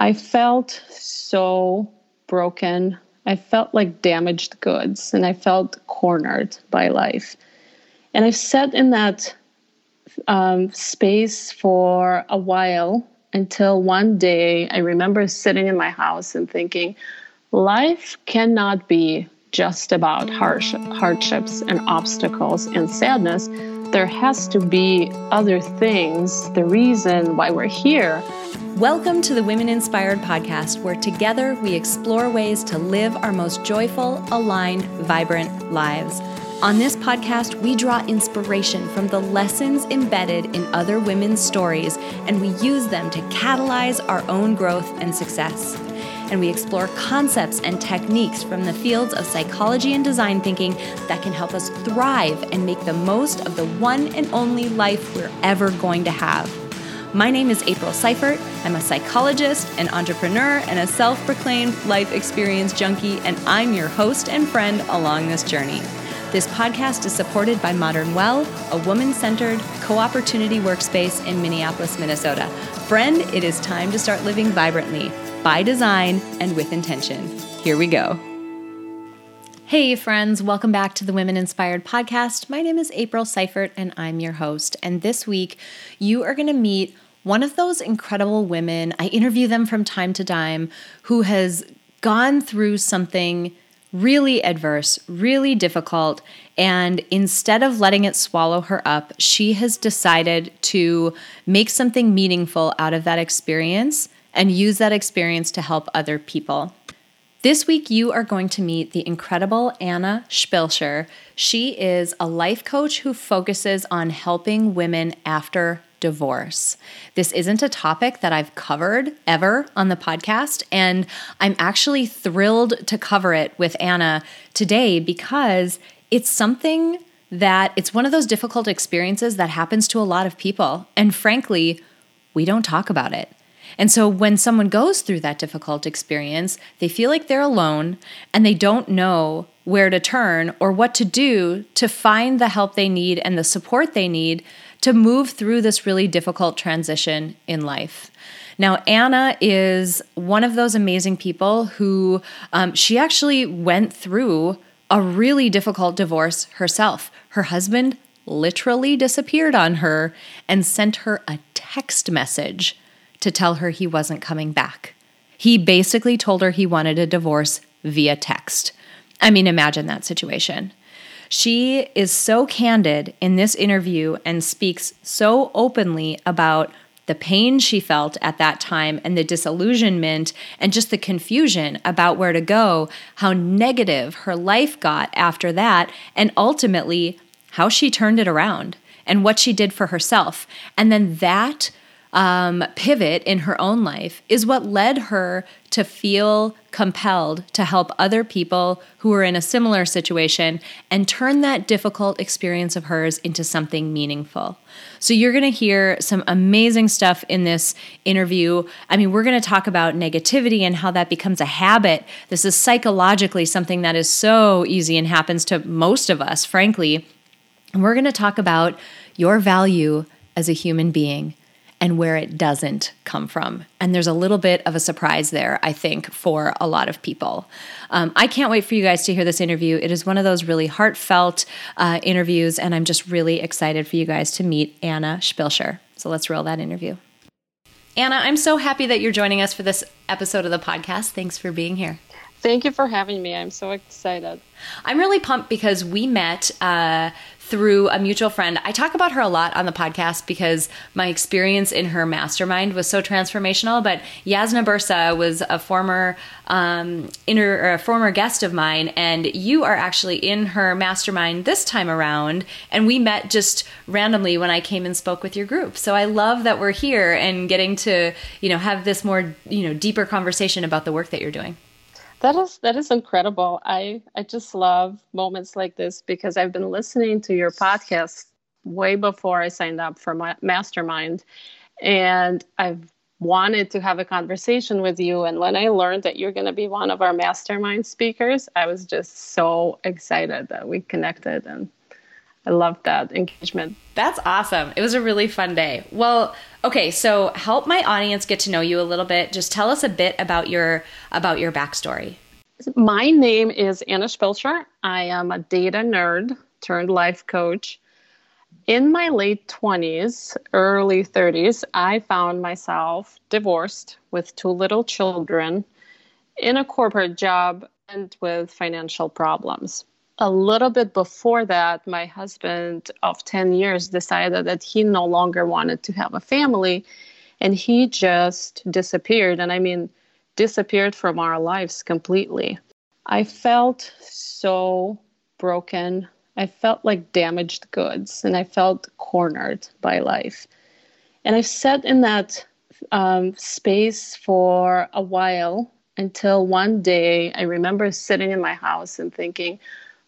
I felt so broken. I felt like damaged goods and I felt cornered by life. And I sat in that um, space for a while until one day I remember sitting in my house and thinking, life cannot be just about harsh, hardships and obstacles and sadness. There has to be other things, the reason why we're here. Welcome to the Women Inspired podcast, where together we explore ways to live our most joyful, aligned, vibrant lives. On this podcast, we draw inspiration from the lessons embedded in other women's stories, and we use them to catalyze our own growth and success and we explore concepts and techniques from the fields of psychology and design thinking that can help us thrive and make the most of the one and only life we're ever going to have. My name is April Seifert. I'm a psychologist, an entrepreneur, and a self proclaimed life experience junkie, and I'm your host and friend along this journey. This podcast is supported by Modern Well, a woman centered co opportunity workspace in Minneapolis, Minnesota. Friend, it is time to start living vibrantly by design and with intention. Here we go. Hey, friends, welcome back to the Women Inspired Podcast. My name is April Seifert, and I'm your host. And this week, you are going to meet one of those incredible women. I interview them from time to time who has gone through something really adverse, really difficult. And instead of letting it swallow her up, she has decided to make something meaningful out of that experience and use that experience to help other people. This week, you are going to meet the incredible Anna Spilscher. She is a life coach who focuses on helping women after divorce. This isn't a topic that I've covered ever on the podcast, and I'm actually thrilled to cover it with Anna today because it's something that it's one of those difficult experiences that happens to a lot of people. And frankly, we don't talk about it. And so when someone goes through that difficult experience, they feel like they're alone and they don't know where to turn or what to do to find the help they need and the support they need to move through this really difficult transition in life. Now, Anna is one of those amazing people who um, she actually went through a really difficult divorce herself. Her husband literally disappeared on her and sent her a text message to tell her he wasn't coming back. He basically told her he wanted a divorce via text. I mean, imagine that situation. She is so candid in this interview and speaks so openly about the pain she felt at that time and the disillusionment and just the confusion about where to go, how negative her life got after that, and ultimately how she turned it around and what she did for herself. And then that um, pivot in her own life is what led her to feel compelled to help other people who are in a similar situation and turn that difficult experience of hers into something meaningful. So, you're going to hear some amazing stuff in this interview. I mean, we're going to talk about negativity and how that becomes a habit. This is psychologically something that is so easy and happens to most of us, frankly. And we're going to talk about your value as a human being and where it doesn't come from. And there's a little bit of a surprise there, I think, for a lot of people. Um, I can't wait for you guys to hear this interview. It is one of those really heartfelt uh, interviews, and I'm just really excited for you guys to meet Anna Spilscher. So let's roll that interview. Anna, I'm so happy that you're joining us for this episode of the podcast. Thanks for being here. Thank you for having me. I'm so excited. I'm really pumped because we met uh, through a mutual friend. I talk about her a lot on the podcast because my experience in her mastermind was so transformational. But Jasna Burza was a former um, inter, a former guest of mine, and you are actually in her mastermind this time around. And we met just randomly when I came and spoke with your group. So I love that we're here and getting to you know have this more you know deeper conversation about the work that you're doing. That is that is incredible. I I just love moments like this because I've been listening to your podcast way before I signed up for my mastermind and I've wanted to have a conversation with you and when I learned that you're going to be one of our mastermind speakers, I was just so excited that we connected and I love that engagement. That's awesome. It was a really fun day. Well, okay, so help my audience get to know you a little bit. Just tell us a bit about your about your backstory. My name is Anna Spilcher. I am a data nerd turned life coach. In my late 20s, early 30s, I found myself divorced with two little children in a corporate job and with financial problems. A little bit before that, my husband of 10 years decided that he no longer wanted to have a family and he just disappeared. And I mean, disappeared from our lives completely. I felt so broken. I felt like damaged goods and I felt cornered by life. And I sat in that um, space for a while until one day I remember sitting in my house and thinking,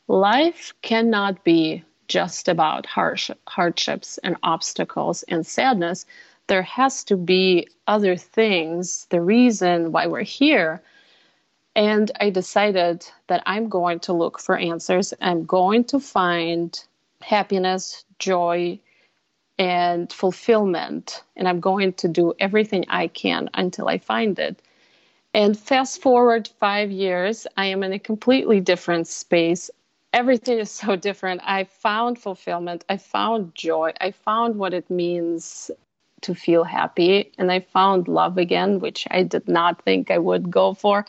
life cannot be just about harsh, hardships and obstacles and sadness. There has to be other things, the reason why we're here. And I decided that I'm going to look for answers. I'm going to find happiness, joy, and fulfillment. And I'm going to do everything I can until I find it. And fast forward five years, I am in a completely different space. Everything is so different. I found fulfillment. I found joy. I found what it means to feel happy. And I found love again, which I did not think I would go for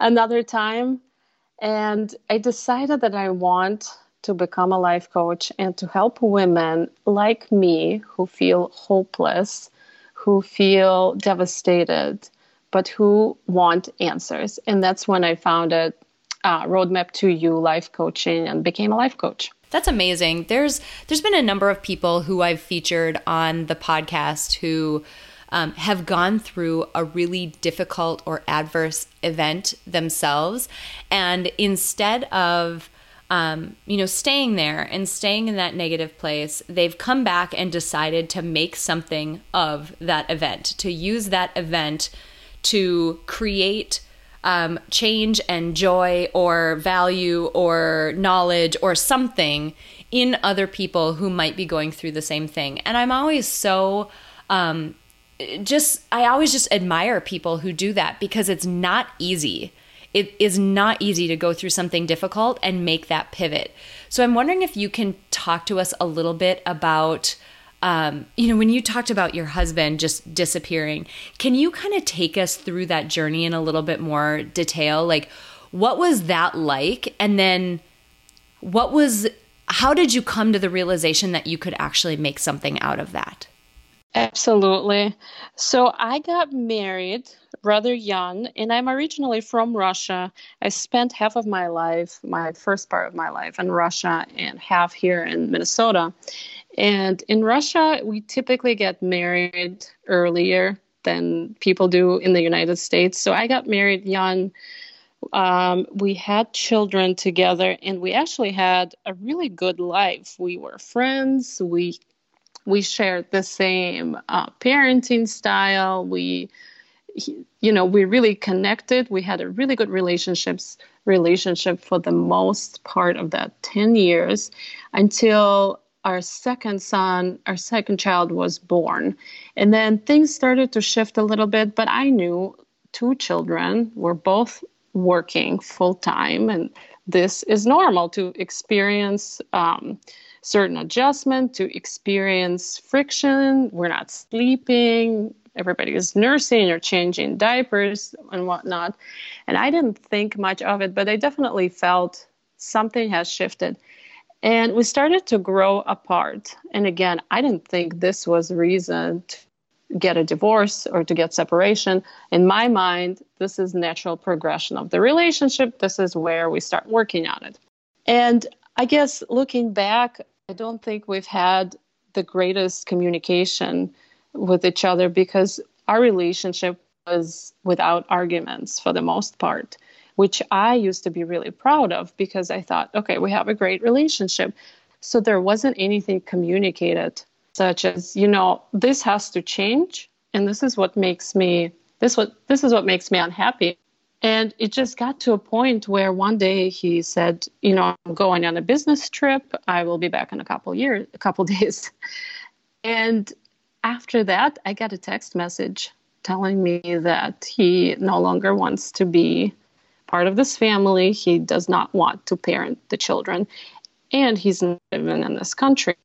another time. And I decided that I want to become a life coach and to help women like me who feel hopeless, who feel devastated, but who want answers. And that's when I founded uh, Roadmap to You Life Coaching and became a life coach. That's amazing. There's there's been a number of people who I've featured on the podcast who um, have gone through a really difficult or adverse event themselves, and instead of um, you know, staying there and staying in that negative place, they've come back and decided to make something of that event, to use that event to create um, change and joy or value or knowledge or something in other people who might be going through the same thing. And I'm always so um, just, I always just admire people who do that because it's not easy. It is not easy to go through something difficult and make that pivot. So I'm wondering if you can talk to us a little bit about um, you know, when you talked about your husband just disappearing, can you kind of take us through that journey in a little bit more detail? Like, what was that like? And then what was, how did you come to the realization that you could actually make something out of that? Absolutely. So I got married rather young, and I'm originally from Russia. I spent half of my life, my first part of my life, in Russia and half here in Minnesota. And in Russia, we typically get married earlier than people do in the United States. So I got married young. Um, we had children together, and we actually had a really good life. We were friends. We we shared the same uh, parenting style. We, you know, we really connected. We had a really good relationships relationship for the most part of that ten years, until our second son, our second child was born. And then things started to shift a little bit, but I knew two children were both working full time, and this is normal to experience um, certain adjustment, to experience friction. We're not sleeping. Everybody is nursing or changing diapers and whatnot. And I didn't think much of it, but I definitely felt something has shifted. And we started to grow apart. And again, I didn't think this was a reason to get a divorce or to get separation. In my mind, this is natural progression of the relationship. This is where we start working on it. And I guess looking back, I don't think we've had the greatest communication with each other because our relationship was without arguments for the most part which I used to be really proud of because I thought, okay, we have a great relationship. So there wasn't anything communicated, such as, you know, this has to change, and this is what makes me this what this is what makes me unhappy. And it just got to a point where one day he said, "You know, I'm going on a business trip. I will be back in a couple years, a couple days." And after that, I got a text message telling me that he no longer wants to be part of this family. He does not want to parent the children, and he's not even in this country.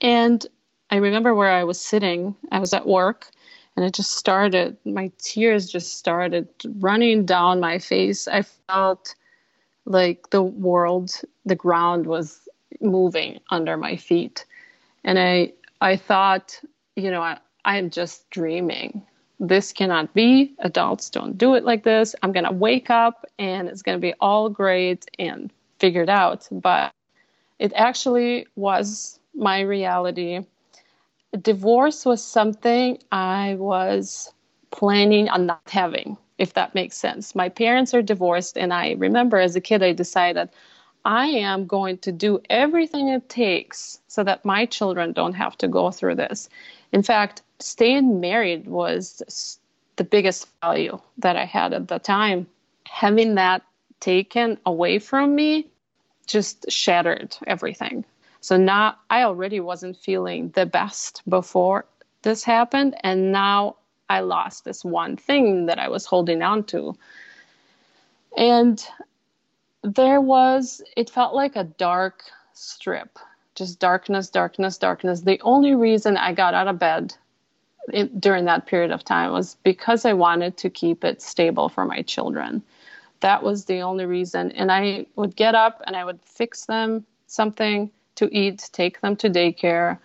And I remember where I was sitting. I was at work, and it just started. My tears just started running down my face. I felt like the world, the ground was moving under my feet, and I I thought, you know, I, I'm just dreaming. This cannot be. Adults don't do it like this. I'm going to wake up and it's going to be all great and figured out. But it actually was my reality. Divorce was something I was planning on not having, if that makes sense. My parents are divorced, and I remember as a kid, I decided I am going to do everything it takes so that my children don't have to go through this. In fact, staying married was the biggest value that I had at the time. Having that taken away from me just shattered everything. So now I already wasn't feeling the best before this happened. And now I lost this one thing that I was holding on to. And there was it felt like a dark strip just darkness darkness darkness. The only reason i got out of bed in, during that period of time was because i wanted to keep it stable for my children. That was the only reason. And i would get up and i would fix them something to eat take them to daycare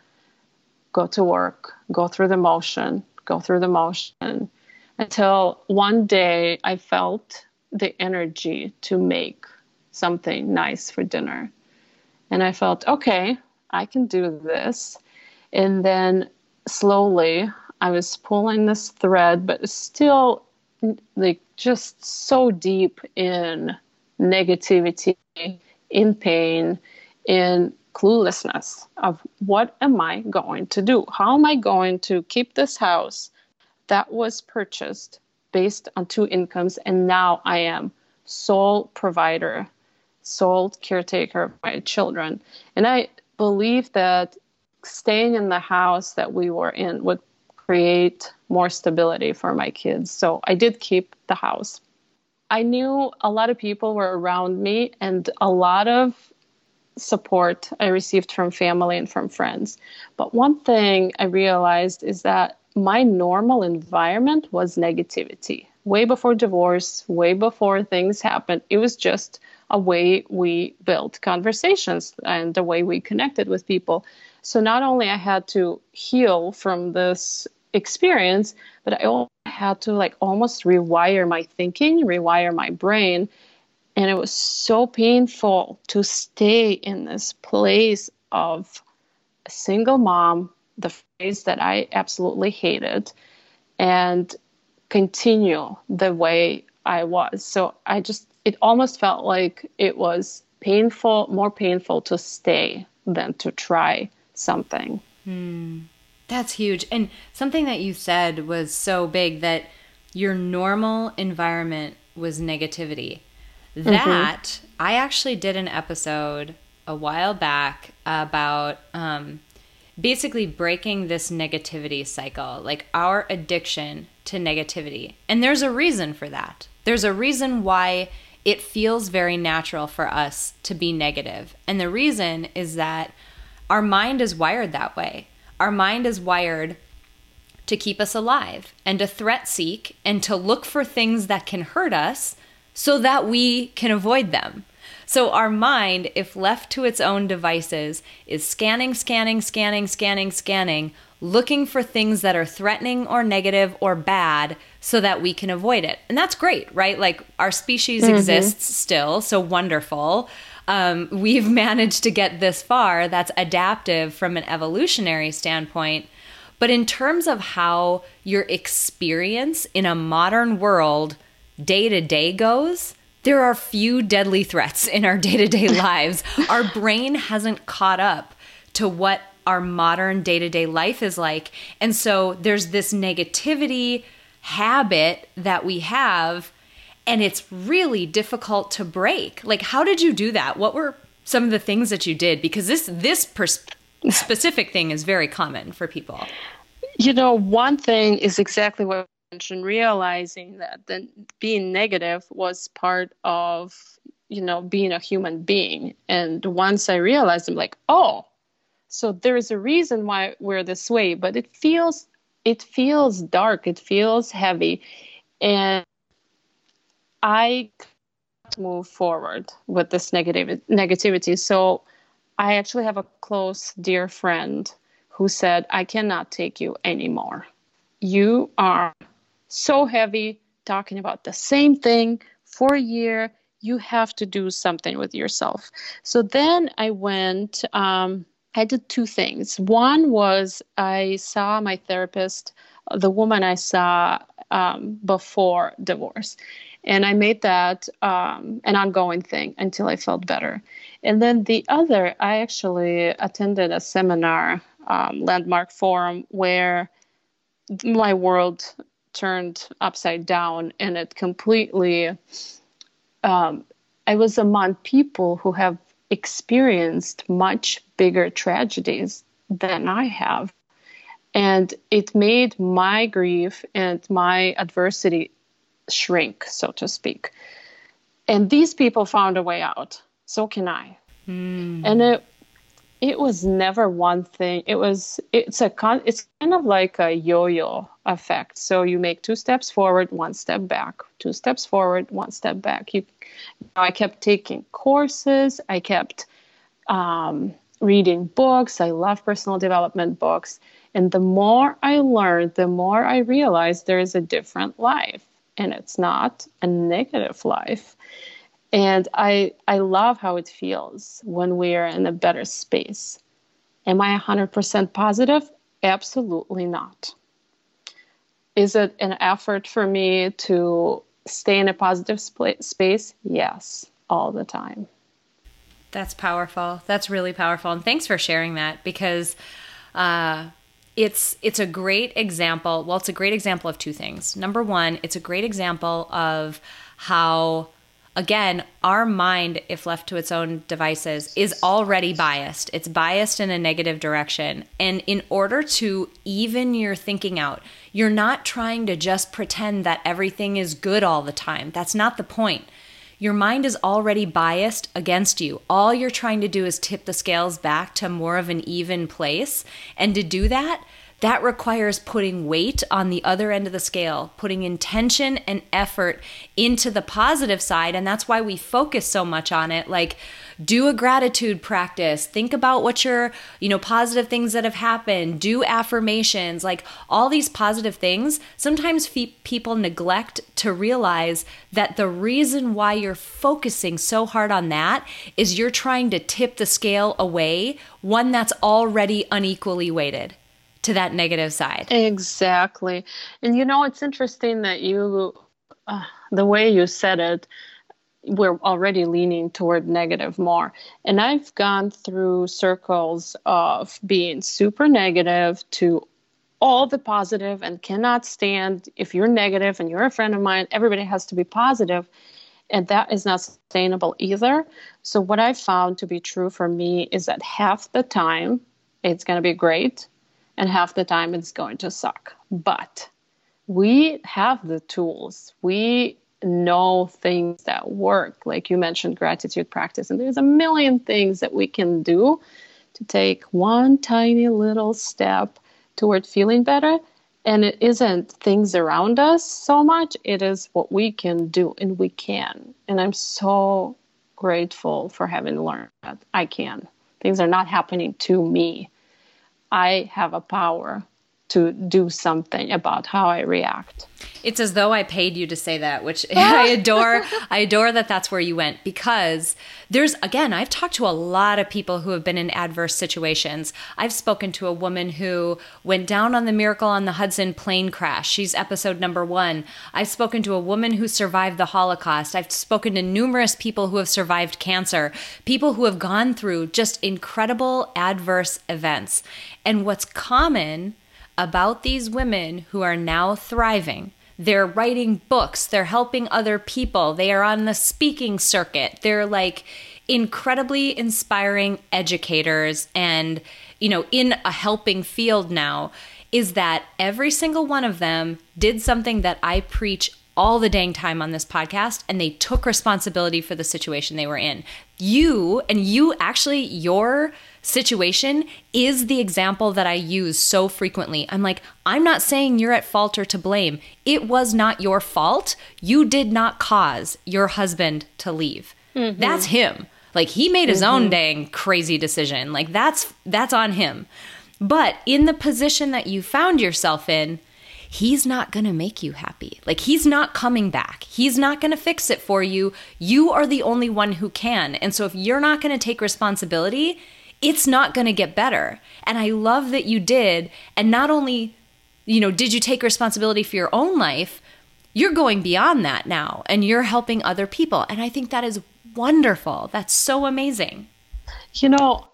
go to work go through the motion go through the motion until one day i felt the energy to make something nice for dinner. And I felt, okay, I can do this. And then slowly I was pulling this thread, but still like just so deep in negativity, in pain, in cluelessness of what am I going to do? How am I going to keep this house that was purchased based on two incomes and now I am sole provider sole caretaker of my children. And I believe that staying in the house that we were in would create more stability for my kids. So I did keep the house. I knew a lot of people were around me and a lot of support I received from family and from friends. But one thing I realized is that my normal environment was negativity. Way before divorce, way before things happened, it was just a way we built conversations and the way we connected with people. So not only I had to heal from this experience, but I also had to like almost rewire my thinking, rewire my brain. And it was so painful to stay in this place of a single mom, the phrase that I absolutely hated, and continue the way I was. So I just it almost felt like it was painful, more painful to stay than to try something. Hmm. That's huge. And something that you said was so big that your normal environment was negativity. Mm-hmm. That mm-hmm. I actually did an episode a while back about um, basically breaking this negativity cycle, like our addiction to negativity. And there's a reason for that. There's a reason why it feels very natural for us to be negative. And the reason is that our mind is wired that way. Our mind is wired to keep us alive and to threat seek and to look for things that can hurt us so that we can avoid them. So, our mind, if left to its own devices, is scanning, scanning, scanning, scanning, scanning, looking for things that are threatening or negative or bad so that we can avoid it. And that's great, right? Like our species mm-hmm. exists still, so wonderful. Um, we've managed to get this far. That's adaptive from an evolutionary standpoint. But in terms of how your experience in a modern world day to day goes, there are few deadly threats in our day to day lives. Our brain hasn't caught up to what our modern day to day life is like. And so there's this negativity habit that we have. and it's really difficult to break. Like how did you do that? What were some of the things that you did because this this pers- specific thing is very common for people. You know, one thing is exactly what I mentioned, realizing that then being negative was part of, you know, being a human being. And once I realized, I'm like, oh, so there is a reason why we're this way, but it feels it feels dark, it feels heavy. And I move forward with this negative negativity. So I actually have a close dear friend who said, I cannot take you anymore. You are so heavy talking about the same thing for a year. You have to do something with yourself. So then I went, um, I did two things. One was I saw my therapist, the woman I saw um, before divorce. And I made that um, an ongoing thing until I felt better. And then the other, I actually attended a seminar um, landmark forum where my world turned upside down and it completely um, i was among people who have experienced much bigger tragedies than i have. And it made my grief and my adversity shrink so to speak. And these people found a way out. So can i. Mm. and it it was never one thing. It was it's a con it's kind of like a yo-yo effect. So you make two steps forward, one step back, two steps forward, one step back. You, you know, I kept taking courses. I kept um, reading books. I love personal development books. And the more I learned, the more I realized there is a different life, and it's not a negative life and i i love how it feels when we're in a better space. Am i 100% positive? Absolutely not. Is it an effort for me to stay in a positive sp- space? Yes all the time. That's powerful. That's really powerful. And thanks for sharing that because uh, it's it's a great example. Well it's a great example of two things. Number one it's a great example of how again, our mind, if left to its own devices, is already biased. It's biased in a negative direction. And in order to even your thinking out, you're not trying to just pretend that everything is good all the time. That's not the point. Your mind is already biased against you. All you're trying to do is tip the scales back to more of an even place. And to do that, that requires putting weight on the other end of the scale, putting intention and effort into the positive side. And that's why we focus so much on it. Like, do a gratitude practice think about what your you know positive things that have happened do affirmations like all these positive things sometimes fe- people neglect to realize that the reason why you're focusing so hard on that is you're trying to tip the scale away one that's already unequally weighted to that negative side. Exactly. And you know, it's interesting that you, uh, the way you said it, we're already leaning toward negative more. And I've gone through circles of being super negative to all the positive and cannot stand if you're negative and you're a friend of mine, everybody has to be positive. And that is not sustainable either. So, what I found to be true for me is that half the time it's going to be great and half the time it's going to suck. But we have the tools. We know things that work. Like you mentioned, gratitude practice. And there's a million things that we can do to take one tiny little step toward feeling better. And it isn't things around us so much, it is what we can do, and we can. And I'm so grateful for having learned that I can. Things are not happening to me, I have a power to do something about how I react. It's as though I paid you to say that, which I adore. I adore that that's where you went because there's, again, I've talked to a lot of people who have been in adverse situations. I've spoken to a woman who went down on the Miracle on the Hudson plane crash. She's episode number one. I've spoken to a woman who survived the Holocaust. I've spoken to numerous people who have survived cancer, people who have gone through just incredible adverse events. And what's common about these women who are now thriving, they're writing books, they're helping other people, they are on the speaking circuit. They're like incredibly inspiring educators and, you know, in a helping field now. Is that every single one of them did something that I preach all the dang time on this podcast and they took responsibility for the situation they were in. You and you actually, your situation is the example that I use so frequently. I'm like, I'm not saying you're at fault or to blame. It was not your fault. You did not cause your husband to leave. Mm-hmm. That's him. Like he made his mm-hmm. own dang crazy decision. Like that's that's on him. But in the position that you found yourself in, he's not going to make you happy. Like he's not coming back. He's not going to fix it for you. You are the only one who can. And so if you're not going to take responsibility, it's not going to get better. And I love that you did. And not only, you know, did you take responsibility for your own life, you're going beyond that now and you're helping other people. And I think that is wonderful. That's so amazing. You know,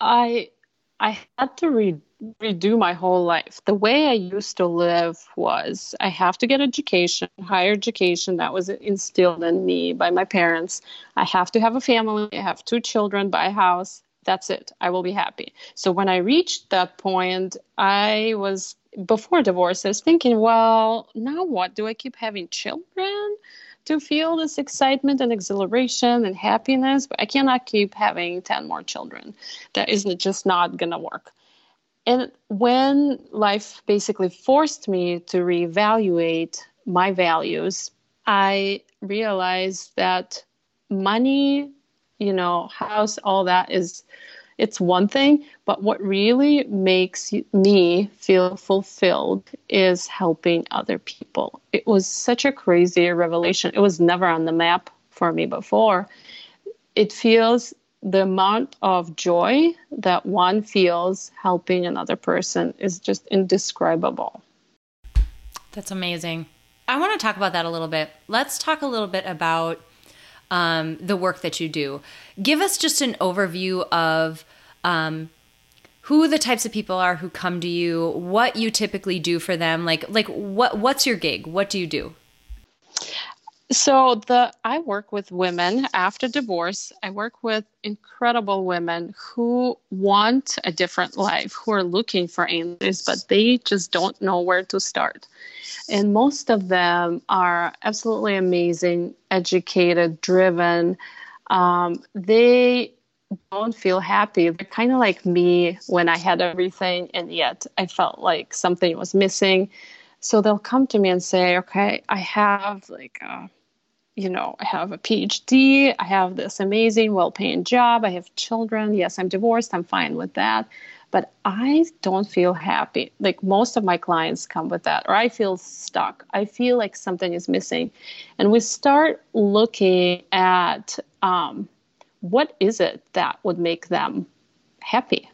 I I had to redo my whole life. The way I used to live was I have to get education, higher education that was instilled in me by my parents. I have to have a family, I have two children, buy a house. That's it. I will be happy. So when I reached that point, I was before divorce, I was thinking, well, now what? Do I keep having children? to feel this excitement and exhilaration and happiness, but I cannot keep having 10 more children. That is just not to work. And when life basically forced me to reevaluate my values, I realized that money, you know, house, all that is it's one thing, but what really makes me feel fulfilled is helping other people. It was such a crazy revelation. It was never on the map for me before. It feels the amount of joy that one feels helping another person is just indescribable. That's amazing. I want to talk about that a little bit. Let's talk a little bit about um, the work that you do. Give us just an overview of um, who the types of people are who come to you, what you typically do for them. Like, like what what's your gig? What do you do? So the I work with women after divorce. I work with incredible women who want a different life, who are looking for answers, but they just don't know where to start. And most of them are absolutely amazing, educated, driven. Um, they don't feel happy. They're kind of like me when I had everything, and yet I felt like something was missing. So they'll come to me and say, "Okay, I have like." A, you know, I have a PhD, I have this amazing, well paying job, I have children. Yes, I'm divorced, I'm fine with that. But I don't feel happy. Like most of my clients come with that, or I feel stuck. I feel like something is missing. And we start looking at um, what is it that would make them happy?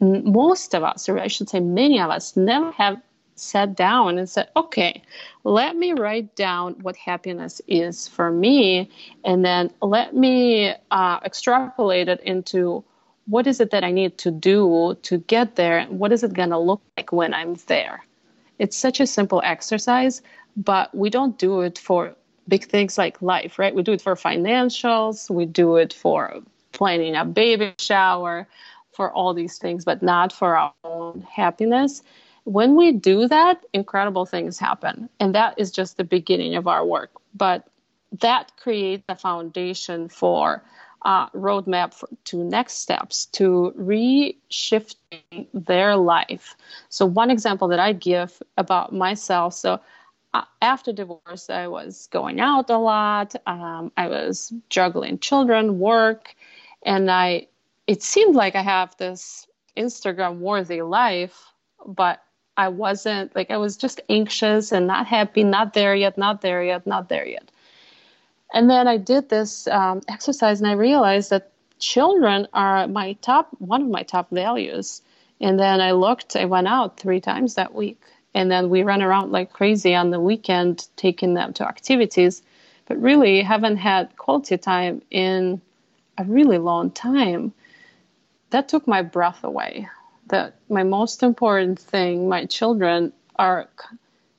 Most of us, or I should say many of us, never have sat down and said, okay, let me write down what happiness is for me, and then let me uh, extrapolate it into what is it that I need to do to get there, and what is it going to look like when I'm there. It's such a simple exercise, but we don't do it for big things like life, right? We do it for financials, we do it for planning a baby shower, for all these things, but not for our own happiness when we do that, incredible things happen. And that is just the beginning of our work. But that creates a foundation for a roadmap for, to next steps to reshifting their life. So, one example that I give about myself so, uh, after divorce, I was going out a lot. Um, I was juggling children, work, and I. It seemed like I have this Instagram worthy life, but I wasn't like I was just anxious and not happy, not there yet, not there yet, not there yet. And then I did this um, exercise and I realized that children are my top one of my top values. And then I looked, I went out three times that week. And then we ran around like crazy on the weekend, taking them to activities, but really haven't had quality time in a really long time. That took my breath away that my most important thing, my children are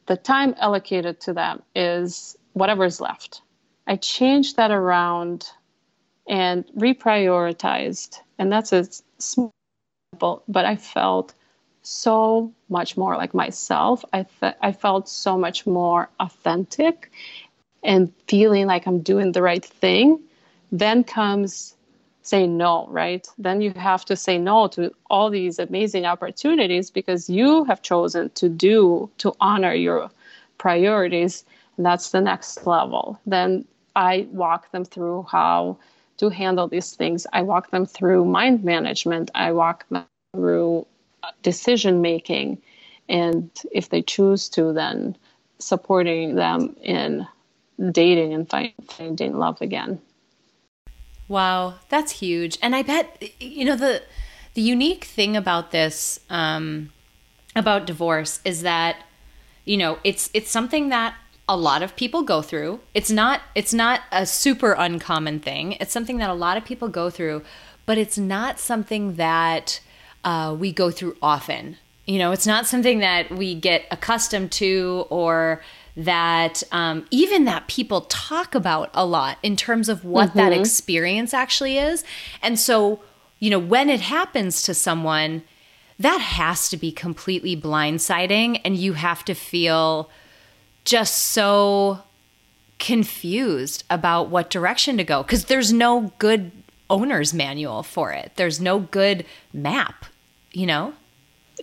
the time allocated to them is whatever is left. I changed that around and reprioritized. And that's a simple, but I felt so much more like myself. I, th- I felt so much more authentic and feeling like I'm doing the right thing. Then comes say no, right? Then you have to say no to all these amazing opportunities because you have chosen to do, to honor your priorities. And that's the next level. Then I walk them through how to handle these things. I walk them through mind management. I walk them through decision making. And if they choose to, then supporting them in dating and finding love again. Wow, that's huge. And I bet you know the the unique thing about this um, about divorce is that you know it's it's something that a lot of people go through. It's not it's not a super uncommon thing. It's something that a lot of people go through, but it's not something that uh, we go through often. You know, it's not something that we get accustomed to or that um, even that people talk about a lot in terms of what mm-hmm. that experience actually is. And so, you know, when it happens to someone, that has to be completely blindsiding and you have to feel just so confused about what direction to go because there's no good owner's manual for it. There's no good map, you know?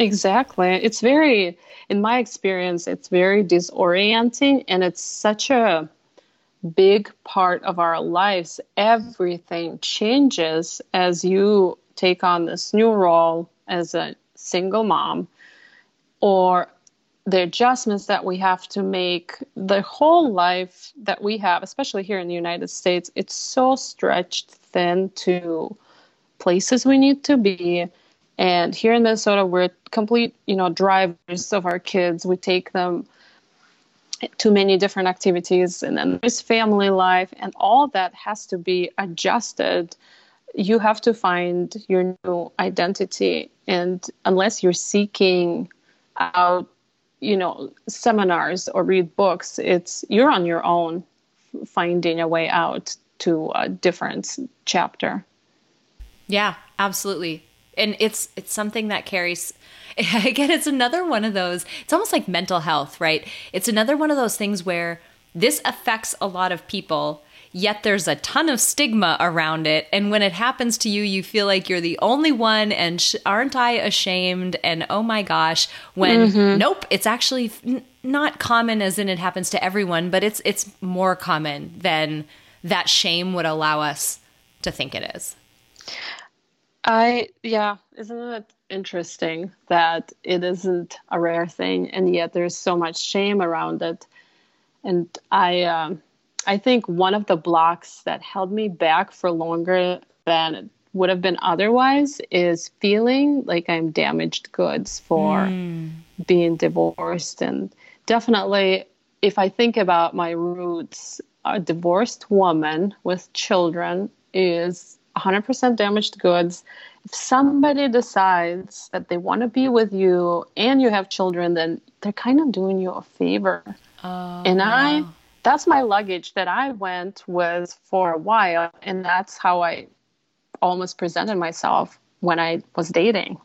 Exactly. It's very in my experience, it's very disorienting and it's such a big part of our lives. Everything changes as you take on this new role as a single mom or the adjustments that we have to make the whole life that we have especially here in the united states it's so stretched thin to places we need to be and here in Minnesota, we're complete, you know, drivers of our kids. We take them to many different activities, and then there's family life, and all that has to be adjusted. You have to find your new identity, and unless you're seeking out, you know, seminars or read books, it's you're on your own, finding a way out to a different chapter. Yeah, absolutely and it's it's something that carries again it's another one of those it's almost like mental health right? It's another one of those things where this affects a lot of people yet there's a ton of stigma around it. And when it happens to you you feel like you're the only one and sh- aren't i ashamed? And oh my gosh when mm-hmm. nope it's actually not common as in it happens to everyone but it's it's more common than that shame would allow us to think it is I yeah, isn't it interesting that it isn't a rare thing, and yet there's so much shame around it. And I, um, I think one of the blocks that held me back for longer than it would have been otherwise is feeling like I'm damaged goods for mm. being divorced, and definitely if I think about my roots, a divorced woman with children is 100% damaged goods. If somebody decides that they want to be with you and you have children, then they're kind of doing you a favor. Oh, and I, that's my luggage that I went with for a while. And that's how I almost presented myself when I was dating,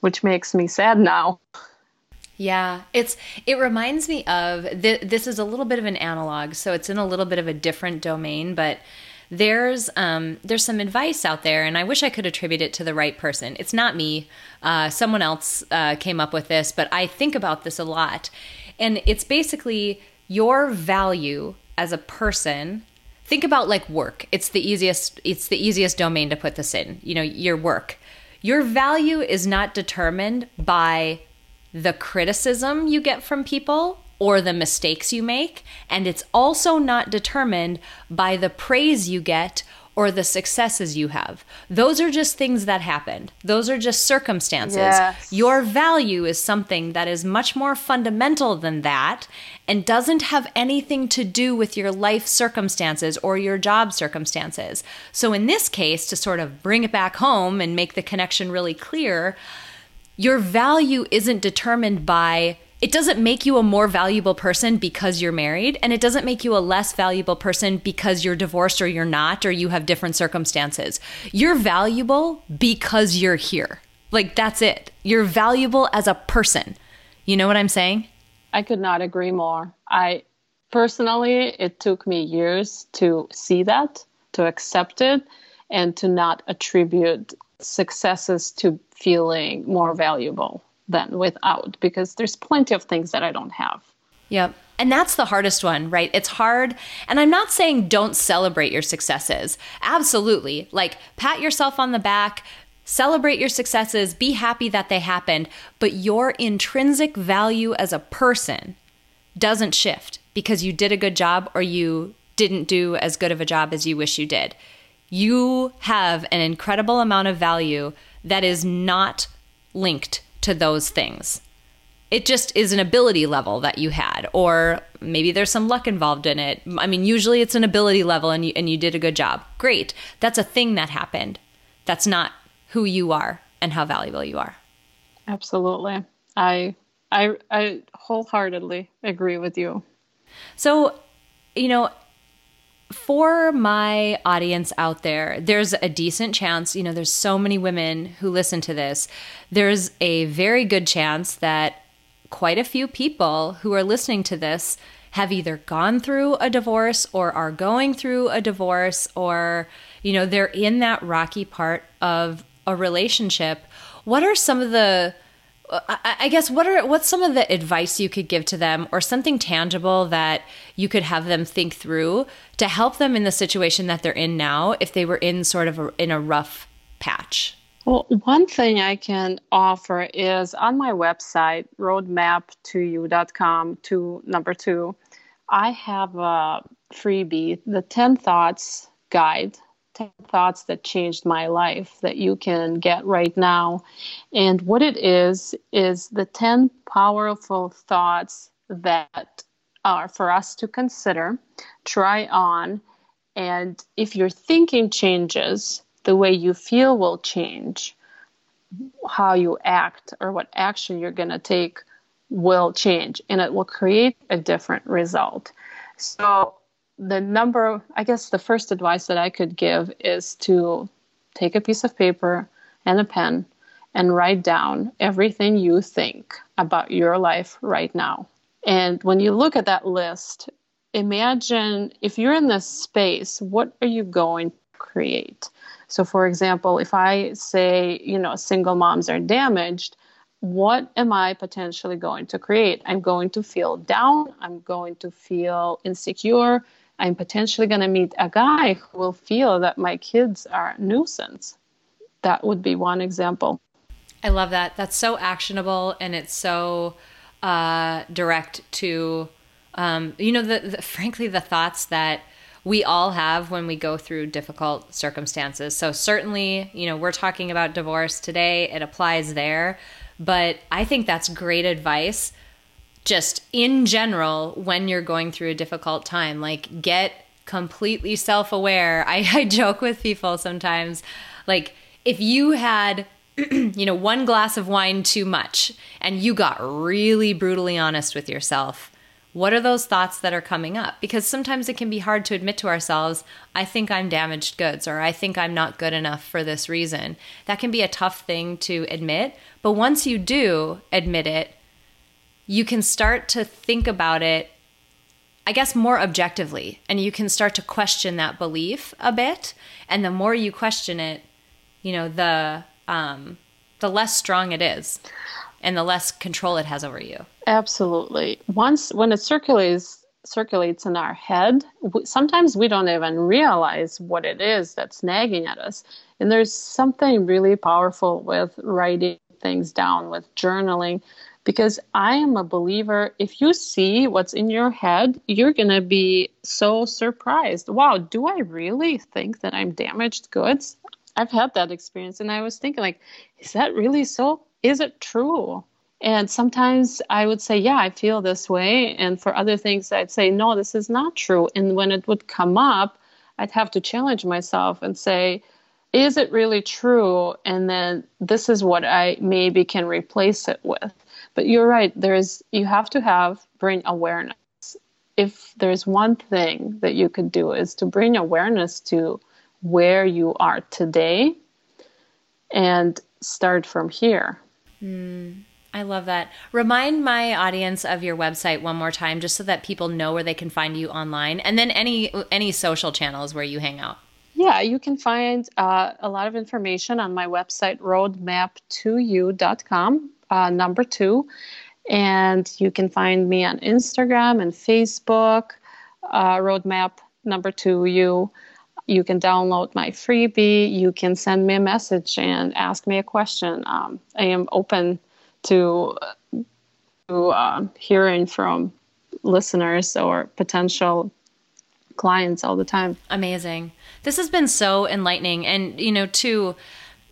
which makes me sad now. Yeah, it's it reminds me of th- this is a little bit of an analog, so it's in a little bit of a different domain, but there's um, there's some advice out there, and I wish I could attribute it to the right person. It's not me. Uh, someone else uh, came up with this, but I think about this a lot, and it's basically your value as a person. Think about like work. It's the easiest. It's the easiest domain to put this in. You know, your work. Your value is not determined by the criticism you get from people or the mistakes you make, and it's also not determined by the praise you get or the successes you have. Those are just things that happened. Those are just circumstances. Yes. Your value is something that is much more fundamental than that and doesn't have anything to do with your life circumstances or your job circumstances. So, in this case, to sort of bring it back home and make the connection really clear, your value isn't determined by it doesn't make you a more valuable person because you're married, and it doesn't make you a less valuable person because you're divorced or you're not, or you have different circumstances. You're valuable because you're here. Like, that's it. You're valuable as a person. You know what I'm saying? I could not agree more. I personally, it took me years to see that, to accept it, and to not attribute successes to feeling more valuable than without because there's plenty of things that I don't have. Yep. And that's the hardest one, right? It's hard. And I'm not saying don't celebrate your successes. Absolutely. Like, pat yourself on the back, celebrate your successes, be happy that they happened. But your intrinsic value as a person doesn't shift because you did a good job or you didn't do as good of a job as you wish you did. You have an incredible amount of value that is not linked to those things. It just is an ability level that you had, or maybe there's some luck involved in it. I mean, usually it's an ability level and you, and you did a good job. Great. That's a thing that happened. That's not who you are and how valuable you are. Absolutely. I I I wholeheartedly agree with you. So, you know, for my audience out there, there's a decent chance, you know, there's so many women who listen to this. There's a very good chance that quite a few people who are listening to this have either gone through a divorce or are going through a divorce or, you know, they're in that rocky part of a relationship. What are some of the I guess what are what's some of the advice you could give to them or something tangible that you could have them think through to help them in the situation that they're in now if they were in sort of a, in a rough patch? Well, one thing I can offer is on my website, roadmap2you.com to number two, I have a freebie, the 10 thoughts guide 10 thoughts that changed my life that you can get right now. And what it is, is the 10 powerful thoughts that are for us to consider, try on. And if your thinking changes, the way you feel will change. How you act or what action you're going to take will change and it will create a different result. So the number, I guess the first advice that I could give is to take a piece of paper and a pen and write down everything you think about your life right now. And when you look at that list, imagine if you're in this space, what are you going to create? So, for example, if I say, you know, single moms are damaged, what am I potentially going to create? I'm going to feel down. I'm going to feel insecure. I'm potentially going to meet a guy who will feel that my kids are nuisance. That would be one example. I love that. That's so actionable and it's so uh, direct to, um, you know, the, the, frankly, the thoughts that we all have when we go through difficult circumstances. So, certainly, you know, we're talking about divorce today, it applies there. But I think that's great advice just in general when you're going through a difficult time like get completely self-aware. I, I joke with people sometimes like if you had you know one glass of wine too much and you got really brutally honest with yourself what are those thoughts that are coming up? Because sometimes it can be hard to admit to ourselves i think i'm damaged goods or i think i'm not good enough for this reason. That can be a tough thing to admit but once you do admit it you can start to think about it, I guess, more objectively. And you can start to question that belief a bit. And the more you question it, you know, the, um, the less strong it is and the less control it has over you. Absolutely. Once, when it circulates, circulates in our head, sometimes we don't even realize what it is that's nagging at us. And there's something really powerful with writing things down, with journaling, because I am a believer. If you see what's in your head, you're going to be so surprised. Wow, do I really think that I'm damaged goods? I've had that experience and I was thinking like, is that really so? Is it true? And sometimes I would say, yeah, I feel this way. And for other things, I'd say, no, this is not true. And when it would come up, I'd have to challenge myself and say, is it really true? And then this is what I maybe can replace it with but you're right. There's you have to have bring awareness. If there's one thing that you could do is to bring awareness to where you are today and start from here. Mm, I love that. Remind my audience of your website one more time just so that people know where they can find you online and then any any social channels where you hang out. Yeah, you can find uh, a lot of information on my website, roadmap2you.com, uh, number two. And you can find me on Instagram and Facebook, uh, roadmap number two u. You can download my freebie. You can send me a message and ask me a question. Um, I am open to, to uh, hearing from listeners or potential clients all the time. Amazing. This has been so enlightening. And, you know, too,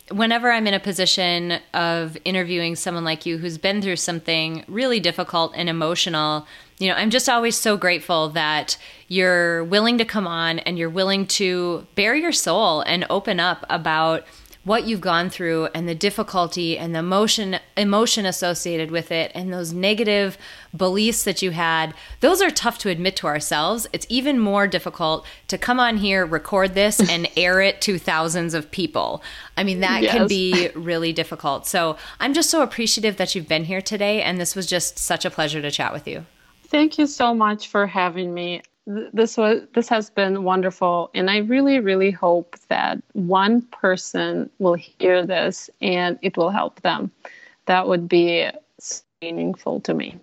whenever I'm in a position of interviewing someone like you who's been through something really difficult and emotional, you know, I'm just always so grateful that you're willing to come on and you're willing to bare your soul and open up about what you've gone through and the difficulty and the emotion emotion associated with it and those negative beliefs that you had those are tough to admit to ourselves. It's even more difficult to come on here record this and air it to thousands of people. I mean that yes. can be really difficult. So i'm just so appreciative that you've been here today and this was just such a pleasure to chat with you. Thank you so much for having me this was this has been wonderful and i really really hope that one person will hear this and it will help them that would be meaningful to me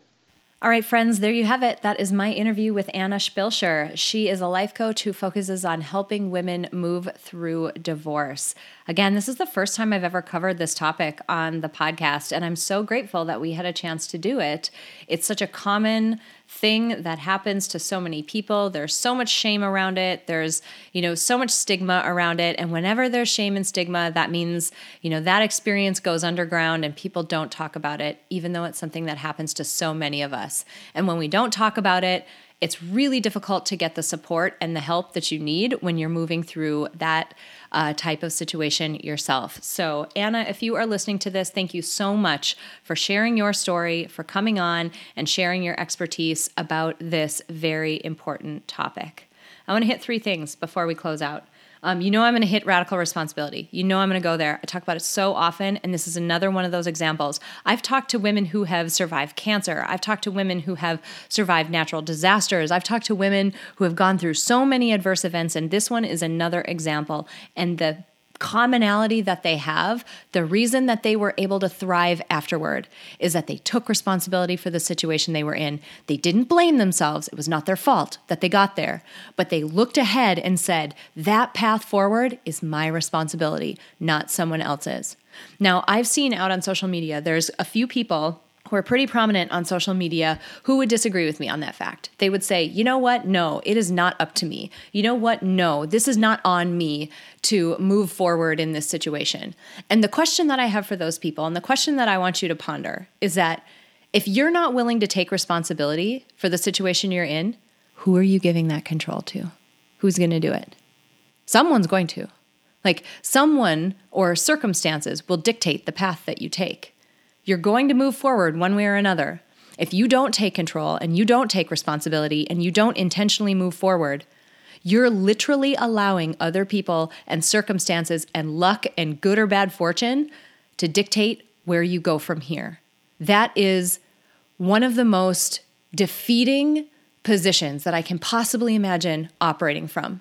all right, friends, there you have it. That is my interview with Anna Spilscher. She is a life coach who focuses on helping women move through divorce. Again, this is the first time I've ever covered this topic on the podcast, and I'm so grateful that we had a chance to do it. It's such a common thing that happens to so many people. There's so much shame around it. There's, you know, so much stigma around it. And whenever there's shame and stigma, that means, you know, that experience goes underground and people don't talk about it, even though it's something that happens to so many of us. And when we don't talk about it, it's really difficult to get the support and the help that you need when you're moving through that uh, type of situation yourself. So, Anna, if you are listening to this, thank you so much for sharing your story, for coming on and sharing your expertise about this very important topic. I want to hit three things before we close out. Um, you know, I'm going to hit radical responsibility. You know, I'm going to go there. I talk about it so often, and this is another one of those examples. I've talked to women who have survived cancer. I've talked to women who have survived natural disasters. I've talked to women who have gone through so many adverse events, and this one is another example. And the commonality that they have, the reason that they were able to thrive afterward is that they took responsibility for the situation they were in. They didn't blame themselves. It was not their fault that they got there, but they looked ahead and said, that path forward is my responsibility, not someone else's. Now, I've seen out on social media, there's a few people who are pretty prominent on social media who would disagree with me on that fact. They would say, you know what? No, it is not up to me. You know what? No, this is not on me to move forward in this situation. And the question that I have for those people, and the question that I want you to ponder, is that if you're not willing to take responsibility for the situation you're in, who are you giving that control to? Who's going to do it? Someone's going to. Like someone or circumstances will dictate the path that you take. You're going to move forward one way or another. If you don't take control and you don't take responsibility and you don't intentionally move forward, you're literally allowing other people and circumstances and luck and good or bad fortune to dictate where you go from here. That is one of the most defeating positions that I can possibly imagine operating from.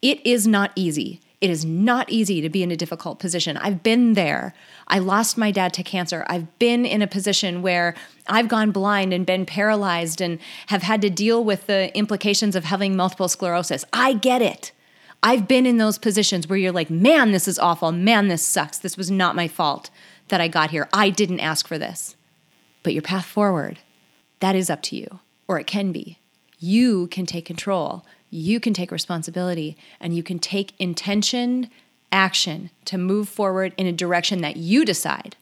It is not easy. It is not easy to be in a difficult position. I've been there. I lost my dad to cancer. I've been in a position where I've gone blind and been paralyzed and have had to deal with the implications of having multiple sclerosis. I get it. I've been in those positions where you're like, man, this is awful. Man, this sucks. This was not my fault that I got here. I didn't ask for this. But your path forward, that is up to you, or it can be. You can take control you can take responsibility and you can take intentioned action to move forward in a direction that you decide,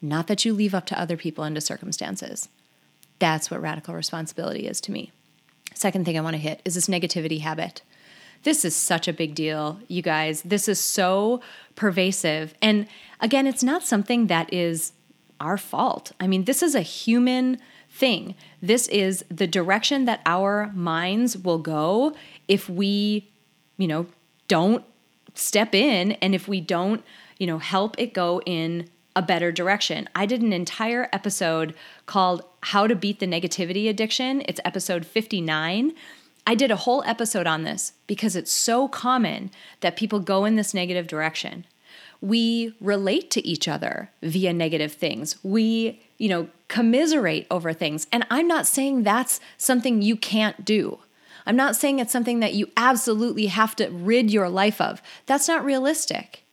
not that you leave up to other people and to circumstances. That's what radical responsibility is to me. Second thing I want to hit is this negativity habit. This is such a big deal, you guys. This is so pervasive. And again, it's not something that is our fault. I mean, this is a human thing. This is the direction that our minds will go if we, you know, don't step in and if we don't, you know, help it go in a better direction. I did an entire episode called How to Beat the Negativity Addiction. It's episode 59. I did a whole episode on this because it's so common that people go in this negative direction. We relate to each other via negative things. We, you know, commiserate over things. And I'm not saying that's something you can't do. I'm not saying it's something that you absolutely have to rid your life of. That's not realistic.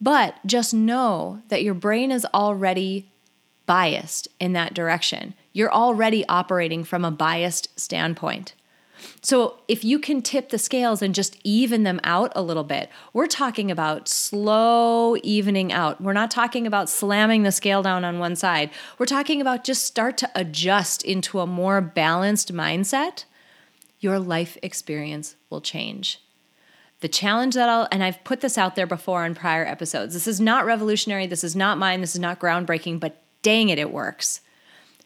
But just know that your brain is already biased in that direction. You're already operating from a biased standpoint. So, if you can tip the scales and just even them out a little bit, we're talking about slow evening out. We're not talking about slamming the scale down on one side. We're talking about just start to adjust into a more balanced mindset your life experience will change. The challenge that I'll, and I've put this out there before in prior episodes. This is not revolutionary. This is not mine. This is not groundbreaking, but dang it, it works.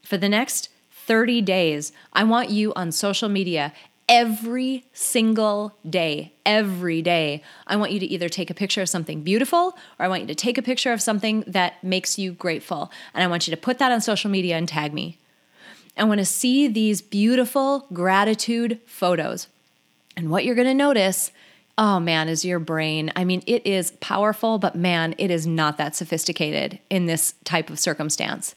For the next 30 days, I want you on social media every single day, every day. I want you to either take a picture of something beautiful or I want you to take a picture of something that makes you grateful. And I want you to put that on social media and tag me. I want to see these beautiful gratitude photos. And what you're going to notice, oh man, is your brain. I mean, it is powerful, but man, it is not that sophisticated in this type of circumstance.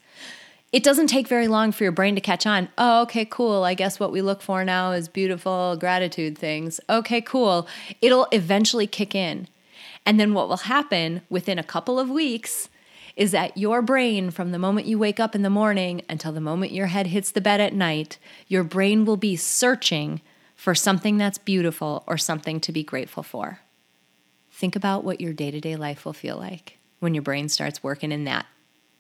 It doesn't take very long for your brain to catch on. Oh, okay, cool. I guess what we look for now is beautiful gratitude things. Okay, cool. It'll eventually kick in. And then what will happen within a couple of weeks is that your brain, from the moment you wake up in the morning until the moment your head hits the bed at night, your brain will be searching for something that's beautiful or something to be grateful for. Think about what your day to day life will feel like when your brain starts working in that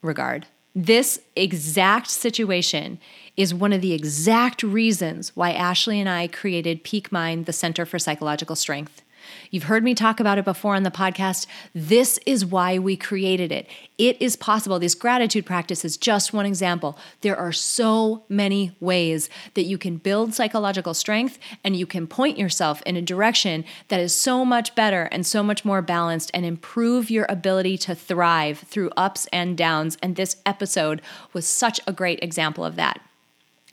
regard. This exact situation is one of the exact reasons why Ashley and I created Peak Mind, the Center for Psychological Strength. You've heard me talk about it before on the podcast. This is why we created it. It is possible. This gratitude practice is just one example. There are so many ways that you can build psychological strength and you can point yourself in a direction that is so much better and so much more balanced and improve your ability to thrive through ups and downs. And this episode was such a great example of that.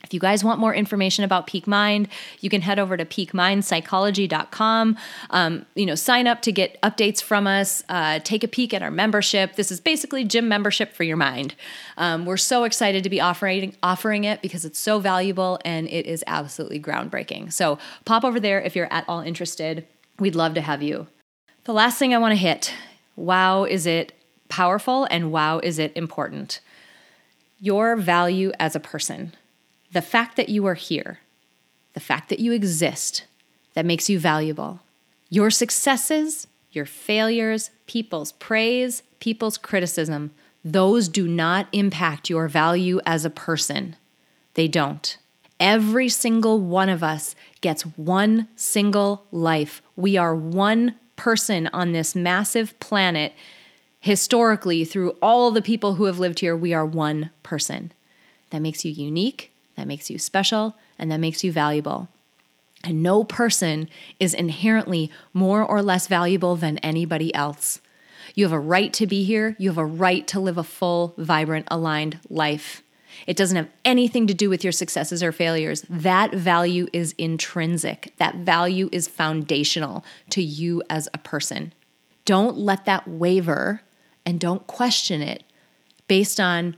If you guys want more information about Peak Mind, you can head over to peakmindpsychology.com. Um, you know, sign up to get updates from us. Uh, take a peek at our membership. This is basically gym membership for your mind. Um, we're so excited to be offering offering it because it's so valuable and it is absolutely groundbreaking. So pop over there if you're at all interested. We'd love to have you. The last thing I want to hit: Wow, is it powerful and wow, is it important? Your value as a person the fact that you are here, the fact that you exist, that makes you valuable. Your successes, your failures, people's praise, people's criticism, those do not impact your value as a person. They don't. Every single one of us gets one single life. We are one person on this massive planet. Historically, through all the people who have lived here, we are one person. That makes you unique that makes you special, and that makes you valuable. And no person is inherently more or less valuable than anybody else. You have a right to be here. You have a right to live a full, vibrant, aligned life. It doesn't have anything to do with your successes or failures. That value is intrinsic, that value is foundational to you as a person. Don't let that waver and don't question it based on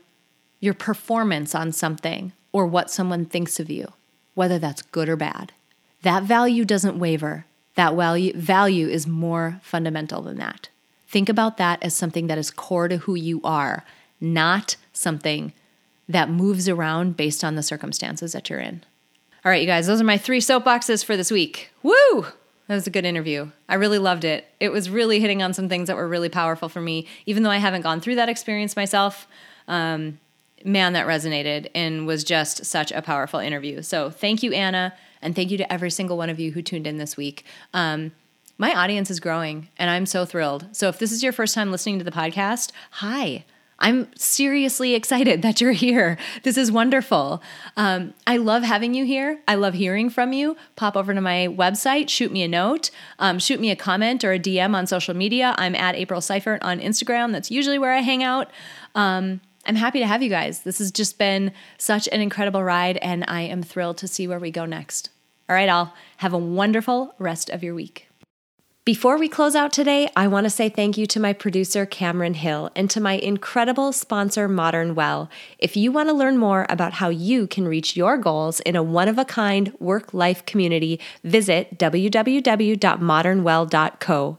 your performance on something or what someone thinks of you, whether that's good or bad. That value doesn't waver. That value, value is more fundamental than that. Think about that as something that is core to who you are, not something that moves around based on the circumstances that you're in. All right, you guys, those are my three soapboxes for this week. Woo! That was a good interview. I really loved it. It was really hitting on some things that were really powerful for me, even though I haven't gone through that experience myself. Um, man, that resonated and was just such a powerful interview. So thank you, Anna, and thank you to every single one of you who tuned in this week. Um, my audience is growing, and I'm so thrilled. So if this is your first time listening to the podcast, hi. I'm seriously excited that you're here. This is wonderful. Um, I love having you here. I love hearing from you. Pop over to my website, shoot me a note, um, shoot me a comment or a DM on social media. I'm at April Seifert on Instagram. That's usually where I hang out. Um, I'm happy to have you guys. This has just been such an incredible ride, and I am thrilled to see where we go next. All right, all. Have a wonderful rest of your week. Before we close out today, I want to say thank you to my producer, Cameron Hill, and to my incredible sponsor, Modern Well. If you want to learn more about how you can reach your goals in a one of a kind work life community, visit www.modernwell.co.